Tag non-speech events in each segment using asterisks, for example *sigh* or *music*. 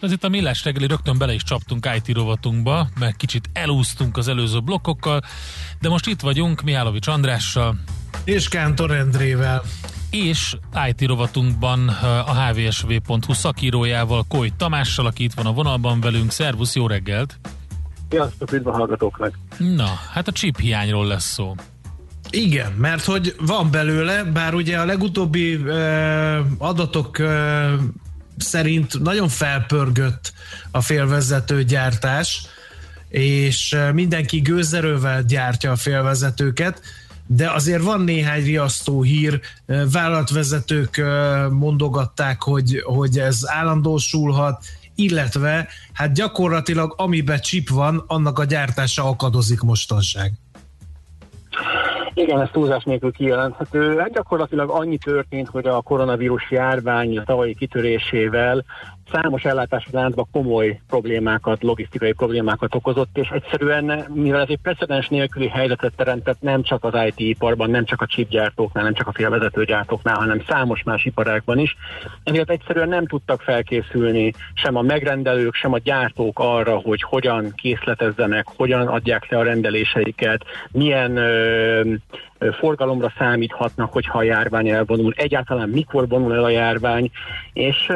Ez itt a Millás reggeli, rögtön bele is csaptunk IT rovatunkba, mert kicsit elúsztunk az előző blokkokkal, de most itt vagyunk Mihálovics Andrással. És Kántor Endrével. És IT rovatunkban a hvsv.hu szakírójával, Koly Tamással, aki itt van a vonalban velünk. Szervusz, jó reggelt! Sziasztok, üdv a hallgatóknak! Na, hát a chip hiányról lesz szó. Igen, mert hogy van belőle, bár ugye a legutóbbi uh, adatok uh, szerint nagyon felpörgött a félvezető gyártás, és mindenki gőzerővel gyártja a félvezetőket, de azért van néhány riasztó hír, vállalatvezetők mondogatták, hogy, hogy ez állandósulhat, illetve hát gyakorlatilag amiben chip van, annak a gyártása akadozik mostanság. Igen, ez túlzás nélkül kijelenthető. Hát gyakorlatilag annyi történt, hogy a koronavírus járvány a tavalyi kitörésével számos ellátási láncban komoly problémákat, logisztikai problémákat okozott, és egyszerűen, mivel ez egy precedens nélküli helyzetet teremtett nem csak az IT-iparban, nem csak a chipgyártóknál, nem csak a félvezetőgyártóknál, hanem számos más iparágban is, ezért egyszerűen nem tudtak felkészülni sem a megrendelők, sem a gyártók arra, hogy hogyan készletezzenek, hogyan adják le a rendeléseiket, milyen ö, forgalomra számíthatnak, hogyha a járvány elvonul, egyáltalán mikor vonul el a járvány, és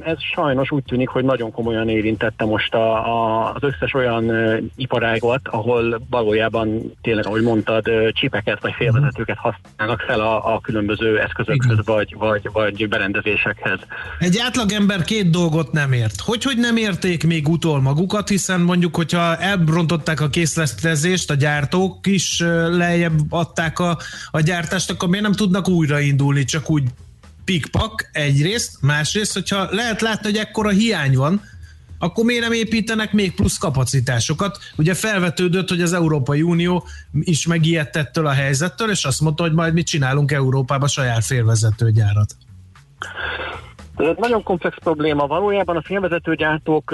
ez sajnos úgy tűnik, hogy nagyon komolyan érintette most a, a, az összes olyan iparágat, ahol valójában tényleg, ahogy mondtad, csipeket vagy félvezetőket használnak fel a, a különböző eszközökhöz vagy, vagy, vagy berendezésekhez. Egy átlagember két dolgot nem ért. Hogy, hogy nem érték még utol magukat, hiszen mondjuk, hogyha elbrontották a készletezést, a gyártók is lejjebb adták a, a gyártást, akkor miért nem tudnak újraindulni, csak úgy pikpak egyrészt, másrészt, hogyha lehet látni, hogy ekkora hiány van, akkor miért nem építenek még plusz kapacitásokat? Ugye felvetődött, hogy az Európai Unió is megijedt ettől a helyzettől, és azt mondta, hogy majd mit csinálunk Európába saját félvezetőgyárat. Ez nagyon komplex probléma. Valójában a félvezetőgyártók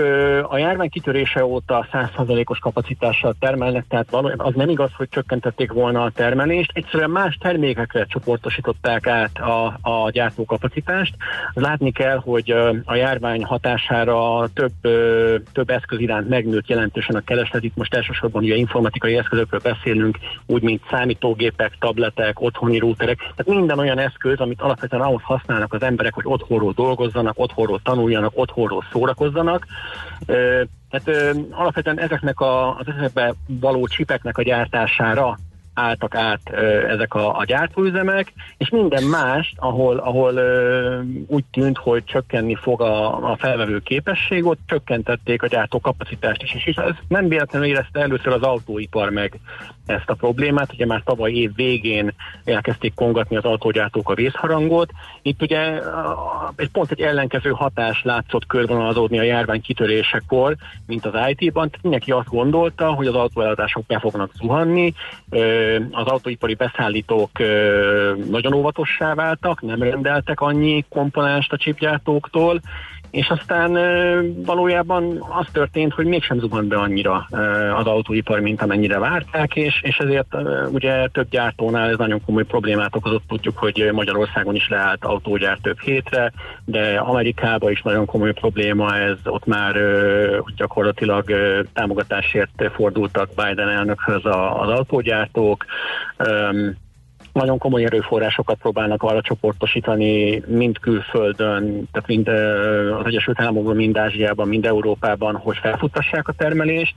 a járvány kitörése óta 100%-os kapacitással termelnek, tehát az nem igaz, hogy csökkentették volna a termelést. Egyszerűen más termékekre csoportosították át a, a gyártókapacitást. Látni kell, hogy a járvány hatására több, több eszköz iránt megnőtt jelentősen a kereslet. Itt most elsősorban ugye informatikai eszközökről beszélünk, úgy, mint számítógépek, tabletek, otthoni rúterek. Tehát minden olyan eszköz, amit alapvetően ahhoz használnak az emberek, hogy otthonról dolgoznak, dolgozzanak, otthonról tanuljanak, otthonról szórakozzanak. Tehát alapvetően ezeknek a, az ezekbe való csipeknek a gyártására álltak át ezek a, a gyártóüzemek, és minden más, ahol, ahol úgy tűnt, hogy csökkenni fog a, a felvevő képesség, ott csökkentették a gyártó kapacitást is, és ez nem véletlenül érezte először az autóipar meg ezt a problémát, ugye már tavaly év végén elkezdték kongatni az autógyártók a vészharangot. Itt ugye egy pont egy ellenkező hatás látszott körvonalazódni a járvány kitörésekor, mint az IT-ban. Mindenki azt gondolta, hogy az autóeladások be fognak zuhanni, az autóipari beszállítók nagyon óvatossá váltak, nem rendeltek annyi komponást a csipgyártóktól, és aztán valójában az történt, hogy mégsem zuhant be annyira az autóipar, mint amennyire várták, és, és ezért ugye több gyártónál ez nagyon komoly problémát okozott. Tudjuk, hogy Magyarországon is leállt autógyár több hétre, de Amerikában is nagyon komoly probléma ez, ott már gyakorlatilag támogatásért fordultak Biden elnökhöz az autógyártók nagyon komoly erőforrásokat próbálnak arra csoportosítani, mind külföldön, tehát mind az Egyesült Államokban, mind Ázsiában, mind Európában, hogy felfuttassák a termelést,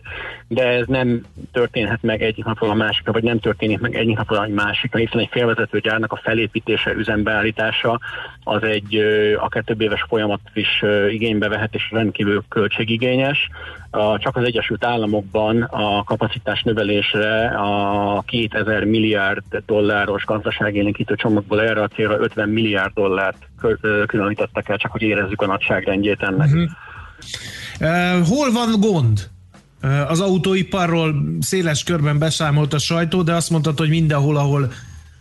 de ez nem történhet meg egyik napról a másikra, vagy nem történik meg egyik napról a másikra, hiszen egy félvezető gyárnak a felépítése, üzembeállítása az egy akár több éves folyamat is igénybe vehet, és rendkívül költségigényes. Csak az Egyesült Államokban a kapacitás növelésre a 2000 milliárd dolláros gazdaságélénkítő csomagból erre a célra 50 milliárd dollárt különítettek el, csak hogy érezzük a nagyságrendjét ennek. Uh-huh. Uh, hol van gond? Az autóiparról széles körben beszámolt a sajtó, de azt mondtad, hogy mindenhol, ahol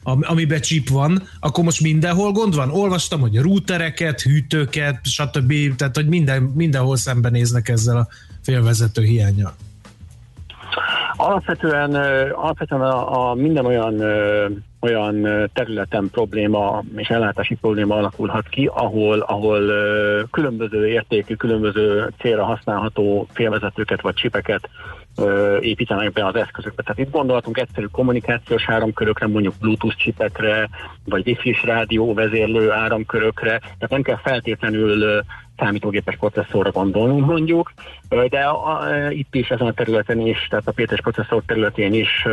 amiben chip van, akkor most mindenhol gond van? Olvastam, hogy routereket, hűtőket, stb. Tehát, hogy minden, mindenhol szembenéznek ezzel a félvezető hiányjal. Alapvetően, alapvetően a, a minden olyan olyan területen probléma és ellátási probléma alakulhat ki, ahol, ahol különböző értékű, különböző célra használható félvezetőket vagy csipeket építenek be az eszközökbe. Tehát itt gondolhatunk egyszerű kommunikációs áramkörökre, mondjuk Bluetooth csipekre, vagy Wi-Fi-s rádió vezérlő áramkörökre, tehát nem kell feltétlenül számítógépes processzorra gondolnunk mondjuk, de a, a, itt is ezen a területen is, tehát a P-es processzor területén is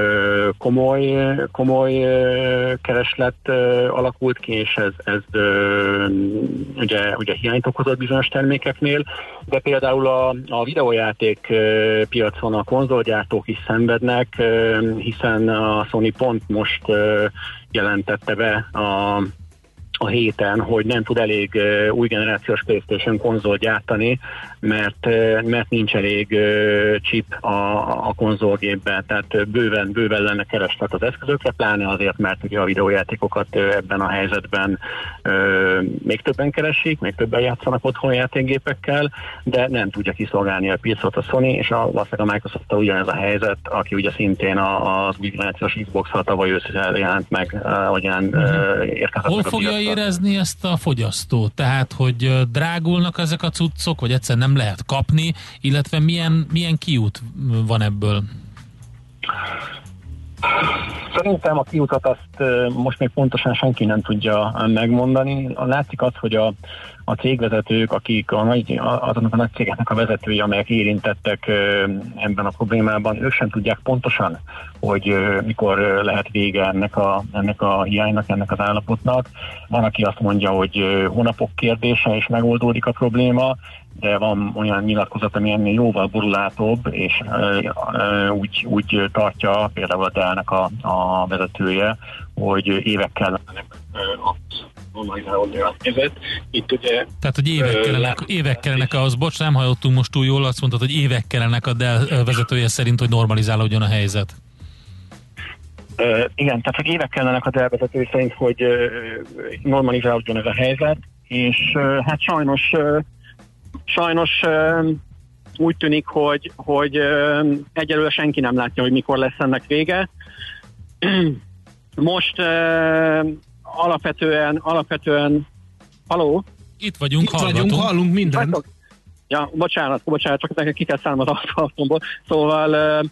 komoly, komoly kereslet alakult ki, és ez, ez ugye, ugye hiányt okozott bizonyos termékeknél, de például a, a videójáték piacon a konzolgyártók is szenvednek, hiszen a Sony pont most jelentette be a a héten, hogy nem tud elég új generációs PlayStation konzol gyártani, mert, mert nincs elég chip a, a konzolgépben, tehát bőven, bőven lenne kereslet az eszközökre, pláne azért, mert ugye a videójátékokat ebben a helyzetben még többen keresik, még többen játszanak otthon játékgépekkel, de nem tudja kiszolgálni a piacot a Sony, és a, valószínűleg a microsoft ugyanez a helyzet, aki ugye szintén az új generációs Xbox-ra tavaly ősszel jelent meg, ugyan uh, érkezett Hol fogja érezni ezt a fogyasztó? Tehát, hogy drágulnak ezek a cuccok, vagy egyszer nem lehet kapni, illetve milyen, milyen kiút van ebből? Szerintem a kiutat azt most még pontosan senki nem tudja megmondani. Látszik az, hogy a, a cégvezetők, akik a nagy, azoknak a nagy cégeknek a vezetői, amelyek érintettek ebben a problémában, ők sem tudják pontosan, hogy mikor lehet vége ennek a, ennek a hiánynak, ennek az állapotnak. Van, aki azt mondja, hogy hónapok kérdése, és megoldódik a probléma, de van olyan nyilatkozat, ami ennél jóval borulátóbb, és úgy, úgy tartja például a Dell-nek a, a vezetője, hogy évekkel Itt ugye, Tehát, hogy évek kellenek, évek kellenek ahhoz, bocs, nem hallottunk most túl jól, azt mondtad, hogy évek kellenek a Dell vezetője szerint, hogy normalizálódjon a helyzet. Uh, igen, tehát hogy évek kellenek a Dell vezetője szerint, hogy uh, normalizálódjon ez a helyzet, és uh, hát sajnos uh, sajnos úgy tűnik, hogy, hogy egyelőre senki nem látja, hogy mikor lesz ennek vége. *clears throat* Most alapvetően, alapvetően, haló? Itt vagyunk, Itt vagyunk, hallunk mindent. Ja, bocsánat, bocsánat, csak nekem ki kell szállnom az autómból. Szóval uh,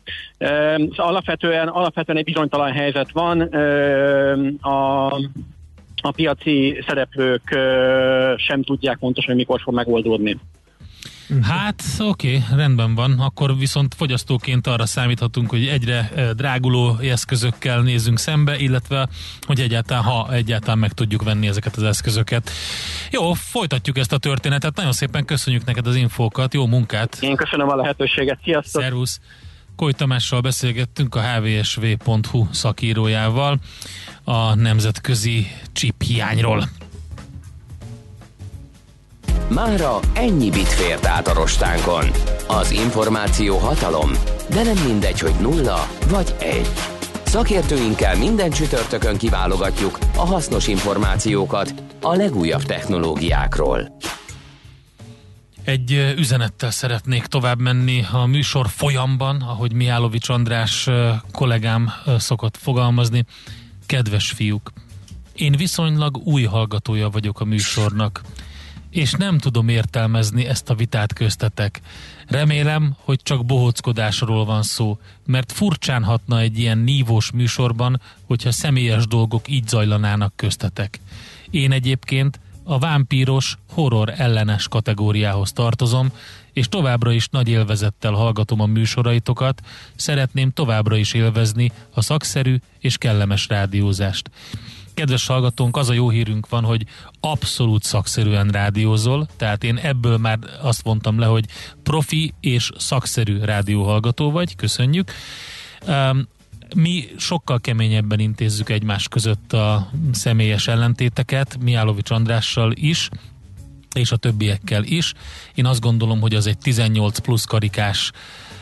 uh, alapvetően, alapvetően egy bizonytalan helyzet van. Uh, a, a piaci szereplők uh, sem tudják pontosan, hogy mikor fog megoldódni. Uh-huh. Hát oké, okay, rendben van. Akkor viszont fogyasztóként arra számíthatunk, hogy egyre eh, dráguló eszközökkel nézzünk szembe, illetve hogy egyáltalán, ha egyáltalán meg tudjuk venni ezeket az eszközöket. Jó, folytatjuk ezt a történetet. Nagyon szépen köszönjük neked az infókat, jó munkát! Én köszönöm a lehetőséget, sziasztok! Szervusz! Koly Tamással beszélgettünk a hvsv.hu szakírójával a nemzetközi chip hiányról. Mára ennyi bit fért át a rostánkon. Az információ hatalom, de nem mindegy, hogy nulla vagy egy. Szakértőinkkel minden csütörtökön kiválogatjuk a hasznos információkat a legújabb technológiákról. Egy üzenettel szeretnék tovább menni a műsor folyamban, ahogy Mihálovics András kollégám szokott fogalmazni. Kedves fiúk, én viszonylag új hallgatója vagyok a műsornak és nem tudom értelmezni ezt a vitát köztetek. Remélem, hogy csak bohóckodásról van szó, mert furcsán hatna egy ilyen nívós műsorban, hogyha személyes dolgok így zajlanának köztetek. Én egyébként a vámpíros horror ellenes kategóriához tartozom, és továbbra is nagy élvezettel hallgatom a műsoraitokat, szeretném továbbra is élvezni a szakszerű és kellemes rádiózást. Kedves hallgatónk, az a jó hírünk van, hogy abszolút szakszerűen rádiózol, tehát én ebből már azt mondtam le, hogy profi és szakszerű rádióhallgató vagy, köszönjük. Um, mi sokkal keményebben intézzük egymás között a személyes ellentéteket, Miálovics Andrással is, és a többiekkel is. Én azt gondolom, hogy az egy 18 plusz karikás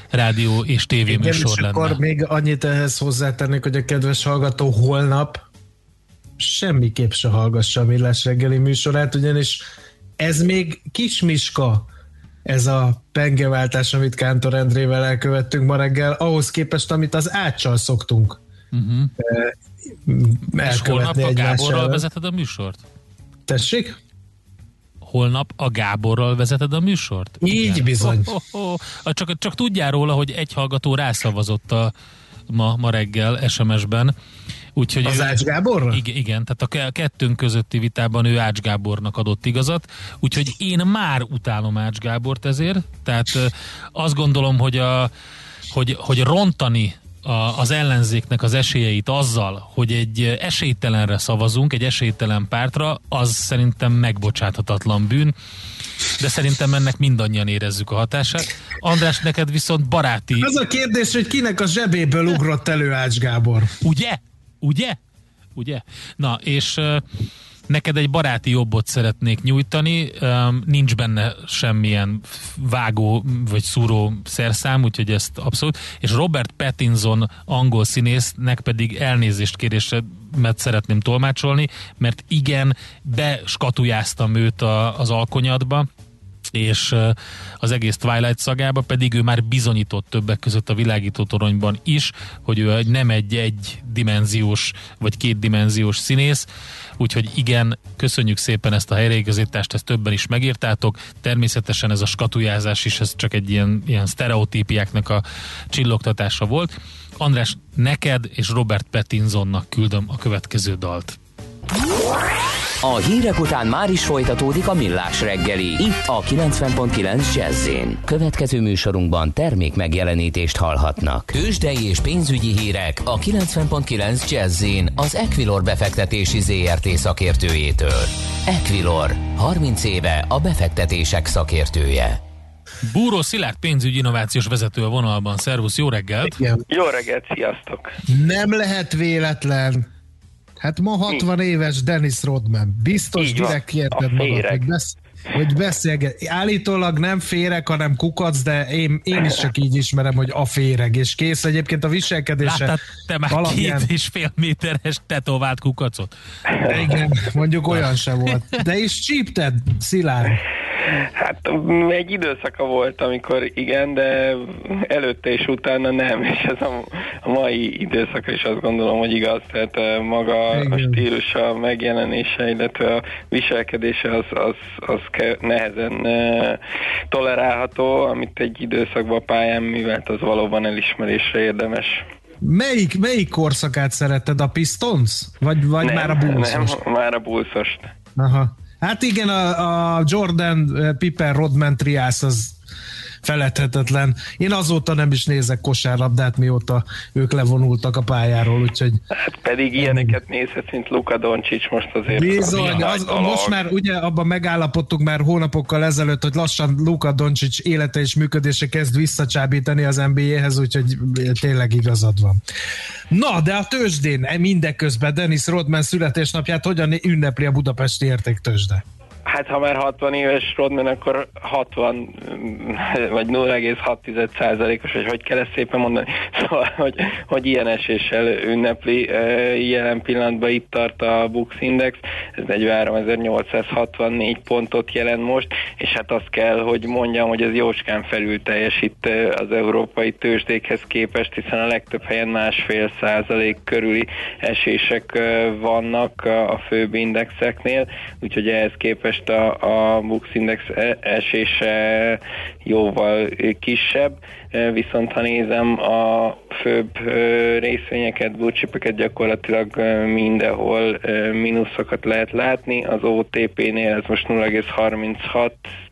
rádió és tévéműsor lenne. akkor még annyit ehhez hozzátennék, hogy a kedves hallgató holnap semmiképp se hallgassa a Millás reggeli műsorát, ugyanis ez még kismiska ez a pengeváltás, amit Kántor Endrével elkövettünk ma reggel, ahhoz képest, amit az áccsal szoktunk uh-huh. És holnap a Gáborral vezeted a műsort? Tessék? holnap a Gáborral vezeted a műsort? Így Igen. bizony. Oh, oh, oh. Csak, csak tudjál róla, hogy egy hallgató rászavazott a, ma, ma reggel SMS-ben. Úgyhogy az ő, Ács Gáborra? Igen, igen, tehát a kettőnk közötti vitában ő Ács Gábornak adott igazat, úgyhogy én már utálom Ács Gábort ezért, tehát azt gondolom, hogy, a, hogy, hogy rontani a, az ellenzéknek az esélyeit azzal, hogy egy esélytelenre szavazunk, egy esélytelen pártra, az szerintem megbocsáthatatlan bűn, de szerintem ennek mindannyian érezzük a hatását. András, neked viszont baráti... Az a kérdés, hogy kinek a zsebéből ugrott elő Ács Gábor. Ugye? Ugye? Ugye? Na, és neked egy baráti jobbot szeretnék nyújtani, nincs benne semmilyen vágó vagy szúró szerszám, úgyhogy ezt abszolút, és Robert Pattinson angol színésznek pedig elnézést kérésemet szeretném tolmácsolni, mert igen, beskatujáztam őt a, az alkonyatba, és az egész Twilight szagába pedig ő már bizonyított többek között a világító toronyban is, hogy ő nem egy egydimenziós vagy kétdimenziós színész, úgyhogy igen, köszönjük szépen ezt a helyreigazítást, ezt többen is megírtátok, természetesen ez a skatujázás is, ez csak egy ilyen, ilyen sztereotípiáknak a csillogtatása volt. András, neked és Robert Pattinsonnak küldöm a következő dalt. A hírek után már is folytatódik a millás reggeli. Itt a 90.9 jazz Következő műsorunkban termék megjelenítést hallhatnak. Tőzsdei és pénzügyi hírek a 90.9 jazz az Equilor befektetési ZRT szakértőjétől. Equilor, 30 éve a befektetések szakértője. Búró Szilárd pénzügyi innovációs vezető a vonalban. Szervusz, jó reggelt! Igen. Jó reggelt, sziasztok! Nem lehet véletlen, Hát ma 60 Így. éves Dennis Rodman. Biztos Így direkt kérted magad, hogy, besz, hogy beszélget. Állítólag nem féreg, hanem kukac, de én, én is csak így ismerem, hogy a féreg, és kész egyébként a viselkedése. Láttad te már valamilyen... két és fél méteres tetovált kukacot? Igen, mondjuk olyan se volt. De is csípted, Szilárd. Hát egy időszaka volt, amikor igen, de előtte és utána nem, *laughs* és ez a, a mai időszaka is azt gondolom, hogy igaz, tehát maga a stílusa, a megjelenése, illetve a viselkedése az, az, az nehezen uh, tolerálható, amit egy időszakban a pályán művelt, az valóban elismerésre érdemes. Melyik, melyik korszakát szeretted? A Pistons? Vagy, vagy nem, már a bulls Nem, már a bulls Aha. Hát igen, a, a Jordan, eh, Pippen, Rodman triász az feledhetetlen. Én azóta nem is nézek kosárlabdát, mióta ők levonultak a pályáról, úgyhogy... Hát pedig ilyeneket nézhet, mint Luka Doncsics most azért. Bizony, az, most már ugye abban megállapodtunk már hónapokkal ezelőtt, hogy lassan Luka Doncsics élete és működése kezd visszacsábítani az NBA-hez, úgyhogy tényleg igazad van. Na, de a tőzsdén mindeközben Dennis Rodman születésnapját hogyan ünnepli a budapesti értéktőzsde? Hát ha már 60 éves Rodman, akkor 60 vagy 0,6 százalékos, vagy hogy kell ezt szépen mondani. *laughs* Szóval, hogy, hogy ilyen eséssel ünnepli. Jelen pillanatban itt tart a Bux Index, ez 43.864 pontot jelent most, és hát azt kell, hogy mondjam, hogy ez jócskán felül teljesít az európai tőzsdékhez képest, hiszen a legtöbb helyen másfél százalék körüli esések vannak a főbb indexeknél, úgyhogy ehhez képest képest a, a Bux Index e, esése jóval kisebb, viszont ha nézem a főbb részvényeket, búcsipeket gyakorlatilag mindenhol mínuszokat lehet látni, az OTP-nél ez most 0,36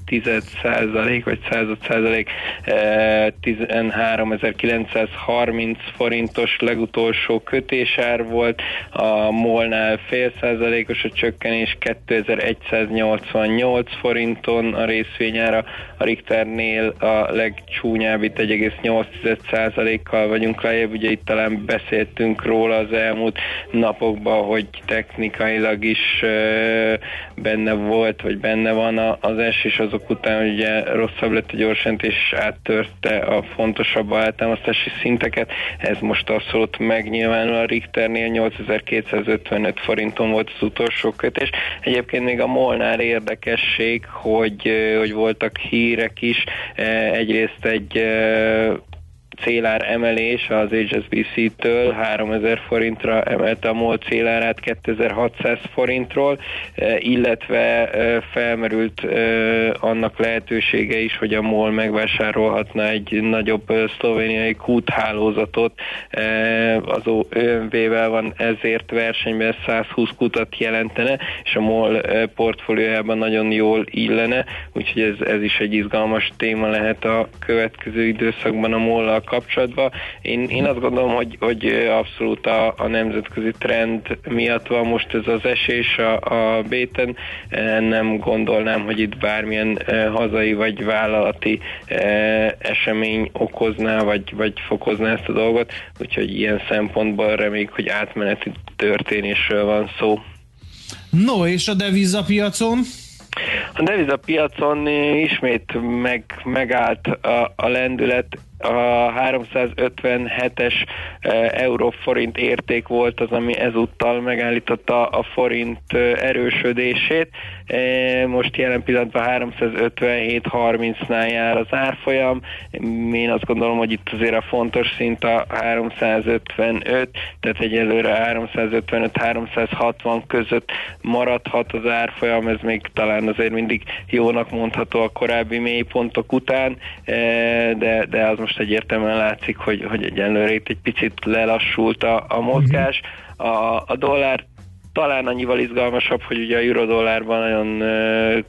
tized százalék, vagy század százalék 13.930 forintos legutolsó kötésár volt, a molnál fél százalékos a csökkenés 2188 forinton a részvényára, a Richternél a legcsúnyább itt 1,8 százalékkal vagyunk lejjebb, ugye itt talán beszéltünk róla az elmúlt napokban, hogy technikailag is benne volt, vagy benne van az esés, azok azok után ugye rosszabb lett a gyorsjelentés, és áttörte a fontosabb általmaztási szinteket. Ez most abszolút megnyilvánul a Richternél 8255 forinton volt az utolsó kötés. Egyébként még a Molnár érdekesség, hogy, hogy voltak hírek is. Egyrészt egy célár emelés az HSBC-től 3000 forintra emelte a MOL célárát 2600 forintról, e, illetve e, felmerült e, annak lehetősége is, hogy a MOL megvásárolhatna egy nagyobb szlovéniai kúthálózatot, az ÖMV-vel van ezért versenyben 120 kutat jelentene, és a MOL portfóliójában nagyon jól illene, úgyhogy ez, ez is egy izgalmas téma lehet a következő időszakban a mol kapcsolatban. Én, én azt gondolom, hogy, hogy abszolút a, a nemzetközi trend miatt van most ez az esés a, a béten. Nem gondolnám, hogy itt bármilyen eh, hazai vagy vállalati eh, esemény okozná, vagy, vagy fokozná ezt a dolgot, úgyhogy ilyen szempontból reméljük, hogy átmeneti történésről van szó. No, és a devizapiacon? A devizapiacon ismét meg, megállt a, a lendület, a 357-es e, euró-forint érték volt az, ami ezúttal megállította a forint e, erősödését. E, most jelen pillanatban 357-30-nál jár az árfolyam. Én azt gondolom, hogy itt azért a fontos szint a 355, tehát egyelőre 355-360 között maradhat az árfolyam, ez még talán azért mindig jónak mondható a korábbi mélypontok után, de, de az most egyértelműen látszik, hogy, hogy egyenlőre itt egy picit lelassult a, a mozgás. A, a dollár talán annyival izgalmasabb, hogy ugye a eurodollárban nagyon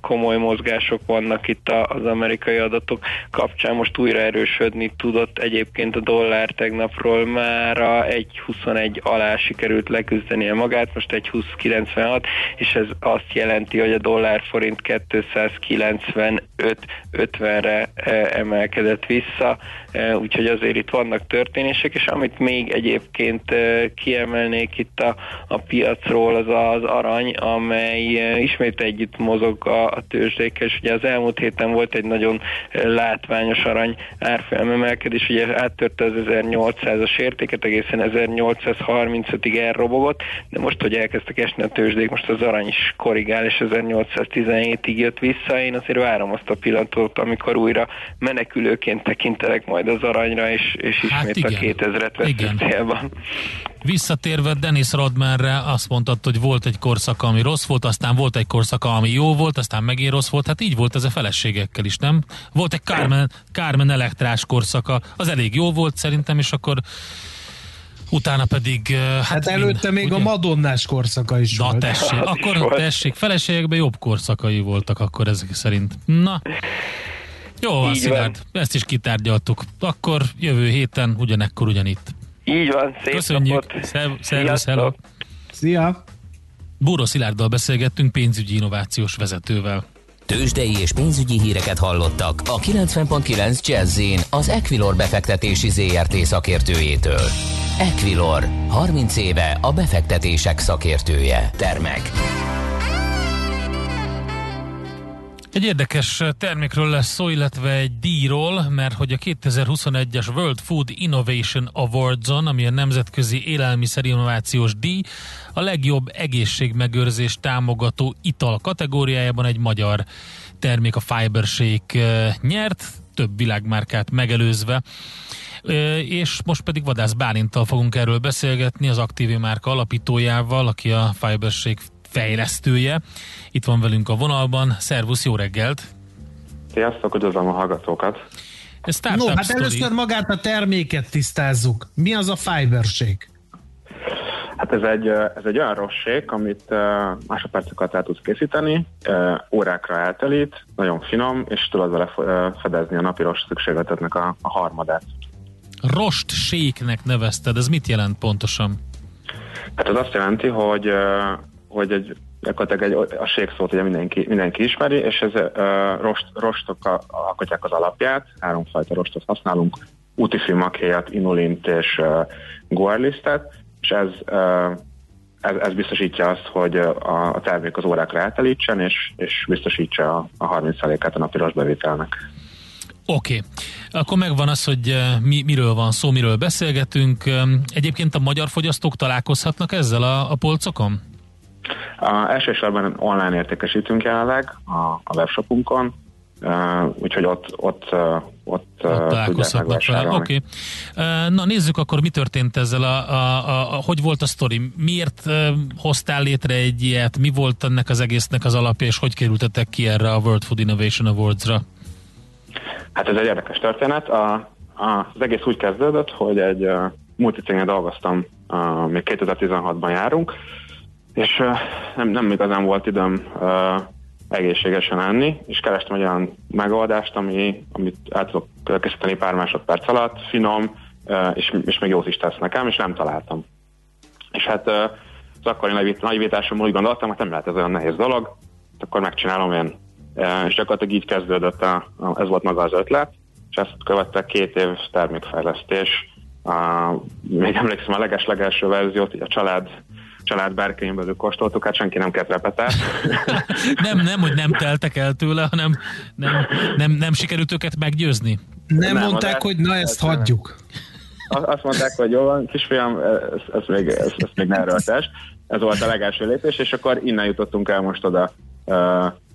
komoly mozgások vannak itt az amerikai adatok kapcsán, most újra erősödni tudott egyébként a dollár tegnapról. Már a 1.21 alá sikerült leküzdenie magát, most 1.20.96, és ez azt jelenti, hogy a dollár forint 295-50-re emelkedett vissza, úgyhogy azért itt vannak történések, és amit még egyébként kiemelnék itt a, a piacról, az az arany, amely ismét együtt mozog a, a tőzsdékkel, és ugye az elmúlt héten volt egy nagyon eh, látványos arany árfolyam emelkedés, ugye áttörte az 1800-as értéket, egészen 1835-ig elrobogott, de most, hogy elkezdtek esni a tőzsdék, most az arany is korrigál, és 1817-ig jött vissza. Én azért várom azt a pillanatot, amikor újra menekülőként tekintelek majd az aranyra, és, és hát ismét hát igen. a 2000-et veszünk célban. Visszatérve Dennis Rodmanre azt mondtad, hogy volt egy korszaka, ami rossz volt, aztán volt egy korszaka, ami jó volt, aztán megint rossz volt. Hát így volt ez a feleségekkel is, nem? Volt egy Carmen, Carmen elektrás korszaka, az elég jó volt szerintem, és akkor utána pedig... Hát, hát előtte még ugye? a Madonnás korszaka is Na, volt. tessék, akkor tessék, feleségekben jobb korszakai voltak akkor ezek szerint. Na, jó van, Szilárd, ezt is kitárgyaltuk. Akkor jövő héten ugyanekkor ugyanitt. Így van, szép Köszönjük. Szervusz, hello. Szia. Búró Szilárddal beszélgettünk pénzügyi innovációs vezetővel. Tőzsdei és pénzügyi híreket hallottak a 90.9 jazz az Equilor befektetési ZRT szakértőjétől. Equilor, 30 éve a befektetések szakértője. Termek. Egy érdekes termékről lesz szó, illetve egy díjról, mert hogy a 2021-es World Food Innovation Awards-on, ami a Nemzetközi Élelmiszer Innovációs Díj, a legjobb egészségmegőrzés támogató ital kategóriájában egy magyar termék, a Fiber Shake nyert, több világmárkát megelőzve. És most pedig Vadász Bálinttal fogunk erről beszélgetni, az Aktívi márka alapítójával, aki a Fiber Shake fejlesztője. Itt van velünk a vonalban. Szervusz, jó reggelt! Sziasztok, üdvözlöm a hallgatókat! no, hát story. először magát a terméket tisztázzuk. Mi az a Fibershake? Hát ez egy, ez egy olyan rossék, amit másodpercokat el tudsz készíteni, órákra eltelít, nagyon finom, és tudod vele fedezni a napi rost szükségletetnek a, a harmadát. Rost séknek nevezted, ez mit jelent pontosan? Hát ez azt jelenti, hogy, hogy egy gyakorlatilag egy, a sék szót ugye mindenki, mindenki ismeri, és ez uh, rost, rostok alkotják az alapját, háromfajta rostot használunk, utifilmak helyett inulint és uh, guarlistet, és ez, ez, ez biztosítja azt, hogy a, termék az órákra eltelítsen, és, és biztosítsa a, a 30%-át a napi bevételnek. Oké, okay. akkor megvan az, hogy mi, miről van szó, miről beszélgetünk. Egyébként a magyar fogyasztók találkozhatnak ezzel a, a polcokon? A, elsősorban online értékesítünk jelenleg a, a webshopunkon, Uh, úgyhogy ott, ott, uh, ott, uh, találkozhatnak vele. Oké. Okay. Uh, na nézzük akkor, mi történt ezzel, a, a, a, a, hogy volt a sztori, miért uh, hoztál létre egy ilyet, mi volt ennek az egésznek az alapja, és hogy kerültetek ki erre a World Food Innovation Awards-ra? Hát ez egy érdekes történet. A, a, az egész úgy kezdődött, hogy egy uh, multicégnél dolgoztam, uh, még 2016-ban járunk, és nem, nem igazán volt időm egészségesen enni, és kerestem egy olyan megoldást, ami, amit el tudok készíteni pár másodperc alatt, finom, és, és még jót is tesz nekem, és nem találtam. És hát az akkori nagyvításommal úgy gondoltam, hogy nem lehet ez olyan nehéz dolog, akkor megcsinálom én. És gyakorlatilag így kezdődött, a, ez volt maga az ötlet, és ezt követte két év termékfejlesztés. A, még emlékszem a leges-legelső verziót, a család család berkein belül kóstoltuk, hát senki nem kett repetát. *laughs* nem, nem, hogy nem teltek el tőle, hanem nem, nem, nem sikerült őket meggyőzni. Nem, nem mondták, hogy na ezt hagyjuk. Azt mondták, hogy jó van, kisfiam, ez, ez még, ez, ez még nem erőltes. Ez volt a legelső lépés, és akkor innen jutottunk el most oda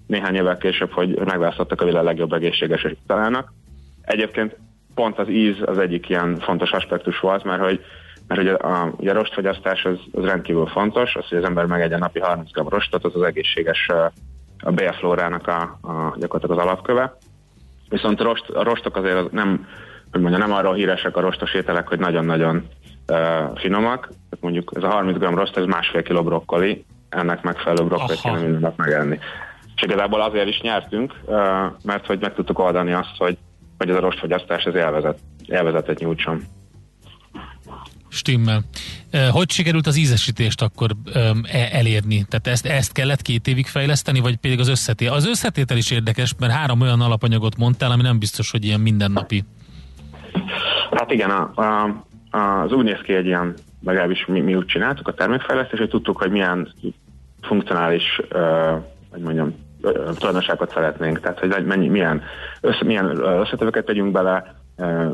néhány évvel később, hogy megválasztottak a világ legjobb egészséges talának. Egyébként pont az íz az egyik ilyen fontos aspektus volt, mert hogy mert ugye a, ugye a rostfogyasztás az, az rendkívül fontos, az, hogy az ember megegyen napi 30 g rostot, az az egészséges a bélflórának a, a, gyakorlatilag az alapköve. Viszont a, rost, a rostok azért nem, hogy mondja, nem arról híresek a rostos ételek, hogy nagyon-nagyon uh, finomak. Tehát mondjuk ez a 30 g rost, ez másfél kiló brokkoli, ennek megfelelő brokkolit kéne minden nap megenni. És igazából azért is nyertünk, uh, mert hogy meg tudtuk oldani azt, hogy, hogy ez a rostfogyasztás ez élvezet, élvezetet nyújtson. Stimmel. Hogy sikerült az ízesítést akkor e, elérni? Tehát ezt, ezt kellett két évig fejleszteni, vagy pedig az összetétel? Az összetétel is érdekes, mert három olyan alapanyagot mondtál, ami nem biztos, hogy ilyen mindennapi. Hát igen, a, a, az úgy néz ki egy ilyen, legalábbis mi, mi úgy csináltuk a termékfejlesztést, hogy tudtuk, hogy milyen funkcionális, uh, hogy mondjam, tulajdonságot szeretnénk, tehát hogy mennyi, milyen, össze, milyen összetevőket tegyünk bele,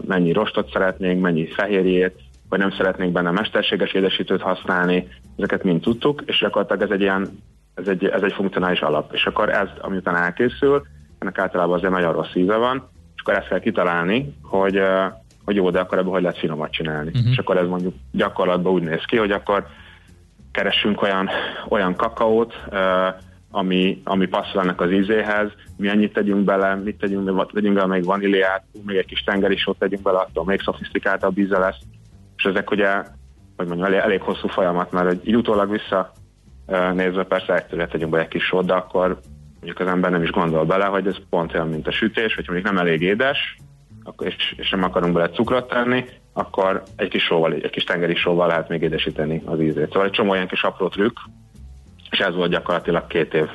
mennyi rostot szeretnénk, mennyi fehérjét, vagy nem szeretnénk benne mesterséges édesítőt használni, ezeket mind tudtuk, és gyakorlatilag ez egy ilyen, ez egy, ez egy funkcionális alap. És akkor ez, amiután elkészül, ennek általában azért nagyon rossz íze van, és akkor ezt kell kitalálni, hogy, hogy jó, de akkor ebből hogy lehet finomat csinálni. Uh-huh. És akkor ez mondjuk gyakorlatban úgy néz ki, hogy akkor keresünk olyan, olyan kakaót, ami, ami passzol ennek az ízéhez, mi ennyit tegyünk bele, mit tegyünk, tegyünk bele még vaníliát, még egy kis tengeri sót tegyünk bele, attól még szofisztikáltabb íze lesz és ezek ugye, hogy mondjam, elég, elég hosszú folyamat, mert hogy így utólag vissza nézve persze egyszerűen tegyünk be egy kis sót, de akkor mondjuk az ember nem is gondol bele, hogy ez pont olyan, mint a sütés, hogy mondjuk nem elég édes, akkor, és, és nem akarunk bele cukrot tenni, akkor egy kis sóval, egy kis tengeri sóval lehet még édesíteni az ízét. Szóval egy csomó ilyen kis apró trükk, és ez volt gyakorlatilag két év.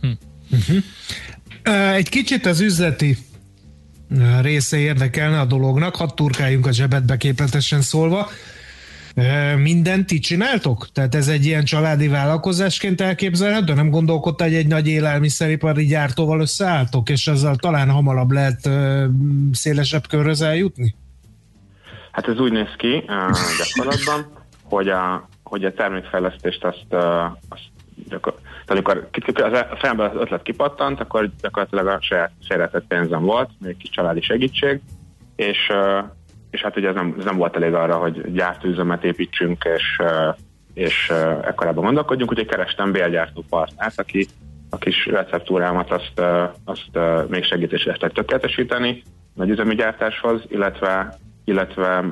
Hm. Uh-huh. Egy kicsit az üzleti része érdekelne a dolognak, hadd turkáljunk a zsebetbe képletesen szólva. Mindent ti csináltok? Tehát ez egy ilyen családi vállalkozásként elképzelhető? Nem gondolkodta, hogy egy nagy élelmiszeripari gyártóval összeálltok, és ezzel talán hamarabb lehet szélesebb körhöz eljutni? Hát ez úgy néz ki gyakorlatban, hogy a, hogy a termékfejlesztést azt, azt gyakor, amikor a fejemben az ötlet kipattant, akkor gyakorlatilag a saját szeretett pénzem volt, még kis családi segítség, és, és hát ugye ez nem, ez nem volt elég arra, hogy gyártóüzemet építsünk, és, és ekkorában gondolkodjunk, úgyhogy kerestem bélgyártó partnert, aki a kis receptúrámat azt, azt még segítésre lehet tökéletesíteni nagy üzemi gyártáshoz, illetve illetve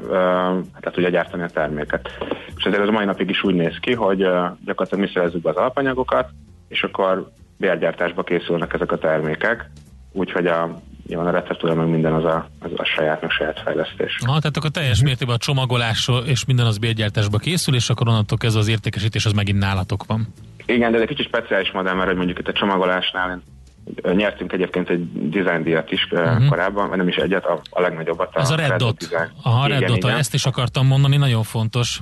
hát tudja gyártani a terméket. És ezért ez a mai napig is úgy néz ki, hogy gyakorlatilag mi szerezzük be az alapanyagokat, és akkor bérgyártásba készülnek ezek a termékek, úgyhogy a, nyilván a receptúra meg minden az a, az a saját, meg saját fejlesztés. Ha, tehát akkor teljes mértékben a csomagolás és minden az bérgyártásba készül, és akkor onnantól ez az értékesítés az megint nálatok van. Igen, de ez egy kicsit speciális modell, mert hogy mondjuk itt a csomagolásnál nyertünk egyébként egy design díjat is uh-huh. korábban, vagy nem is egyet, a, a legnagyobbat. Ez a Red, Red Dot. Design. Aha, igen, Red Dot, igen. ezt is akartam mondani, nagyon fontos.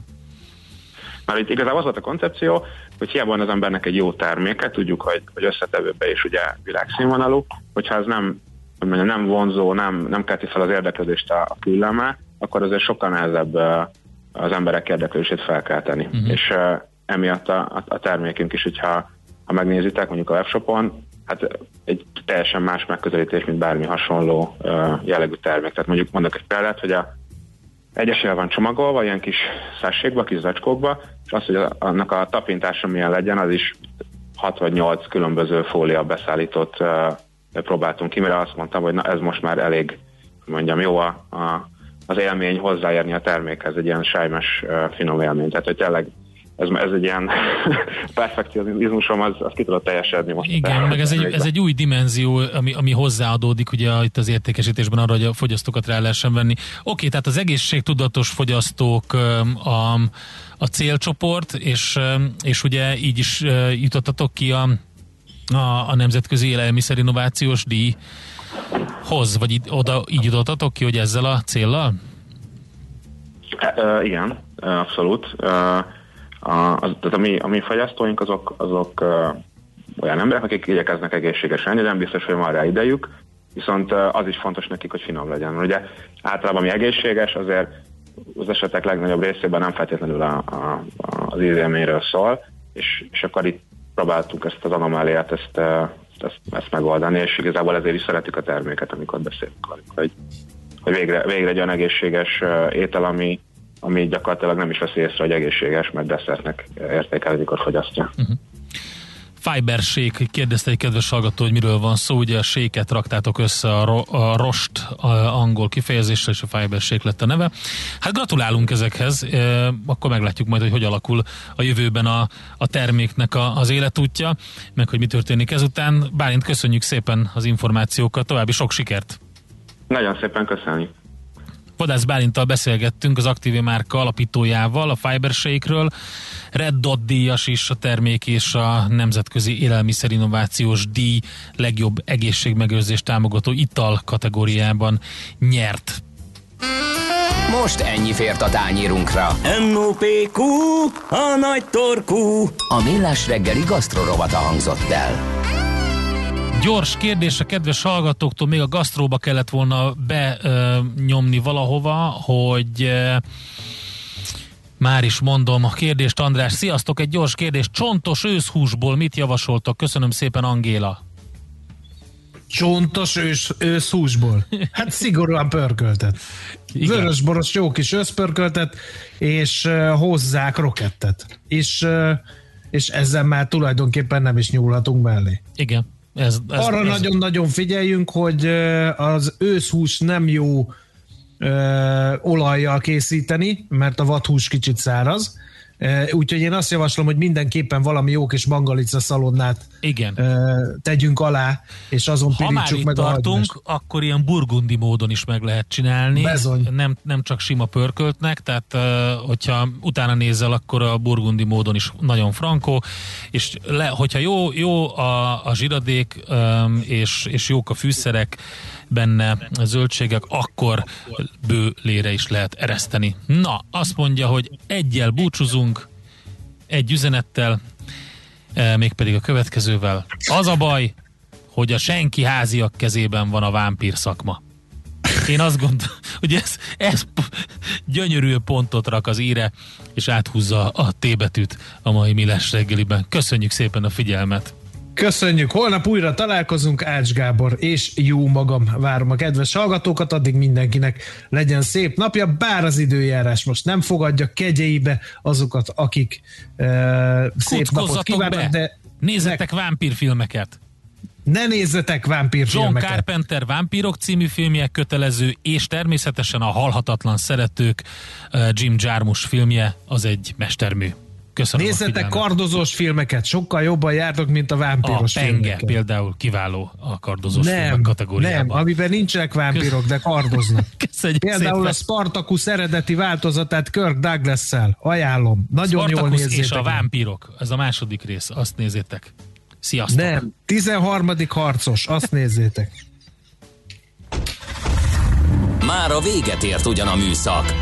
Már itt igazából az volt a koncepció, hogy hiába van az embernek egy jó terméke, tudjuk, hogy, hogy összetevőbe is ugye világszínvonalú, hogyha ez nem, hogy mondjam, nem vonzó, nem, nem kelti fel az érdeklődést a, a külleme, akkor azért sokkal nehezebb az emberek érdeklődését felkelteni. Uh-huh. És uh, emiatt a, a, a termékünk is, hogyha ha megnézitek mondjuk a webshopon, hát egy teljesen más megközelítés, mint bármi hasonló jellegű termék. Tehát mondjuk mondok egy példát, hogy a egyesével van csomagolva, ilyen kis szássékba, kis zacskókba, és az, hogy annak a tapintása milyen legyen, az is 6 vagy 8 különböző fólia beszállított próbáltunk ki, mire azt mondtam, hogy na ez most már elég, mondjam, jó a, a, az élmény hozzáérni a termékhez, egy ilyen sájmes finom élmény. Tehát, hogy tényleg ez, ez egy ilyen *laughs* perfekcionizmusom, az, az ki tudott teljesedni most. Igen, *laughs* meg ez egy, ez egy új dimenzió, ami, ami hozzáadódik ugye itt az értékesítésben arra, hogy a fogyasztókat rá lehessen venni. Oké, tehát az egészségtudatos fogyasztók a, a célcsoport, és, és ugye így is jutottatok ki a, a, a Nemzetközi Élelmiszer-Innovációs díjhoz, vagy oda így jutottatok ki, hogy ezzel a céllal? Uh, igen, abszolút. Uh, a, az, tehát a mi, a mi fogyasztóink azok, azok uh, olyan emberek, akik igyekeznek egészségesen enni, nem biztos, hogy van rá idejük, viszont uh, az is fontos nekik, hogy finom legyen. Ugye általában ami egészséges, azért az esetek legnagyobb részében nem feltétlenül a, a, az ízélményről szól, és, és akkor itt próbáltuk ezt az anomáliát, ezt, ezt, ezt megoldani, és igazából ezért is szeretjük a terméket, amikor beszélünk hogy, hogy végre, végre egy olyan egészséges étel, ami, ami gyakorlatilag nem is veszi észre, hogy egészséges, mert desszertnek értékel, amikor fogyasztja. Uh-huh. Fiber shake, kérdezte egy kedves hallgató, hogy miről van szó, ugye a séket raktátok össze a, ro, a rost a angol kifejezéssel, és a fiber shake lett a neve. Hát gratulálunk ezekhez, e, akkor meglátjuk majd, hogy hogy alakul a jövőben a, a terméknek a, az életútja, meg hogy mi történik ezután. Bálint, köszönjük szépen az információkat, további sok sikert! Nagyon szépen köszönjük! Vadász Bálintal beszélgettünk az Active márka alapítójával, a Fibershake-ről. Red Dot díjas is a termék és a Nemzetközi Élelmiszerinnovációs Díj legjobb egészségmegőrzés támogató ital kategóriában nyert. Most ennyi fért a tányírunkra. M.O.P.Q. A nagy torkú. A millás reggeli gasztrorovata hangzott el. Gyors kérdés a kedves hallgatóktól, még a gasztróba kellett volna benyomni valahova, hogy e, már is mondom a kérdést, András. Sziasztok, egy gyors kérdés. Csontos őszhúsból mit javasoltok? Köszönöm szépen, Angéla. Csontos ős, őszhúsból? *laughs* Hát szigorúan pörköltet. Vörösboros jó kis őszpörköltet, és uh, hozzák rokettet. És, uh, és ezzel már tulajdonképpen nem is nyúlhatunk mellé. Igen. Ez, ez, Arra nagyon-nagyon ez... figyeljünk, hogy az őszhús nem jó ö, olajjal készíteni, mert a vadhús kicsit száraz, Úgyhogy én azt javaslom, hogy mindenképpen valami jó kis mangalica szalonnát Igen. tegyünk alá, és azon ha pirítsuk meg tartunk, a akkor ilyen burgundi módon is meg lehet csinálni. Bezony. Nem, nem csak sima pörköltnek, tehát hogyha utána nézel, akkor a burgundi módon is nagyon frankó, és le, hogyha jó, jó a, a zsiradék, és, és jók a fűszerek, benne zöldségek, akkor bő lére is lehet ereszteni. Na, azt mondja, hogy egyel búcsúzunk, egy üzenettel, mégpedig a következővel. Az a baj, hogy a senki háziak kezében van a vámpír szakma. Én azt gondolom, *laughs* hogy ez, ez gyönyörű pontot rak az íre, és áthúzza a T betűt a mai Miles reggeliben. Köszönjük szépen a figyelmet! Köszönjük, holnap újra találkozunk, Ács Gábor és jó magam várom a kedves hallgatókat, addig mindenkinek legyen szép napja, bár az időjárás most nem fogadja kegyeibe azokat, akik uh, szép napot kívánnak, be. de Nézzetek vámpírfilmeket! ne nézzetek vámpírfilmeket! John Carpenter Vámpírok című filmje kötelező, és természetesen a Halhatatlan Szeretők Jim Jarmusch filmje, az egy mestermű. Köszönöm Nézzetek kardozós filmeket, sokkal jobban jártok, mint a vámpíros A Penge filmeket. például kiváló a kardozós filmek Nem, kategóriában. nem, amiben nincsenek vámpírok, de kardoznak. *laughs* Köszönjük Például szépen. a Spartacus eredeti változatát Kirk Douglas-szel. Ajánlom. Nagyon jól Spartacus nézzétek. és a vámpírok. Ez a második rész. Azt nézzétek. Sziasztok! Nem, 13. harcos, azt nézzétek. Már a véget ért ugyan a műszak,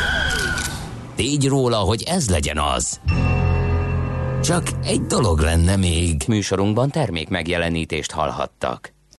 tégy róla, hogy ez legyen az. Csak egy dolog lenne még. Műsorunkban termék megjelenítést hallhattak.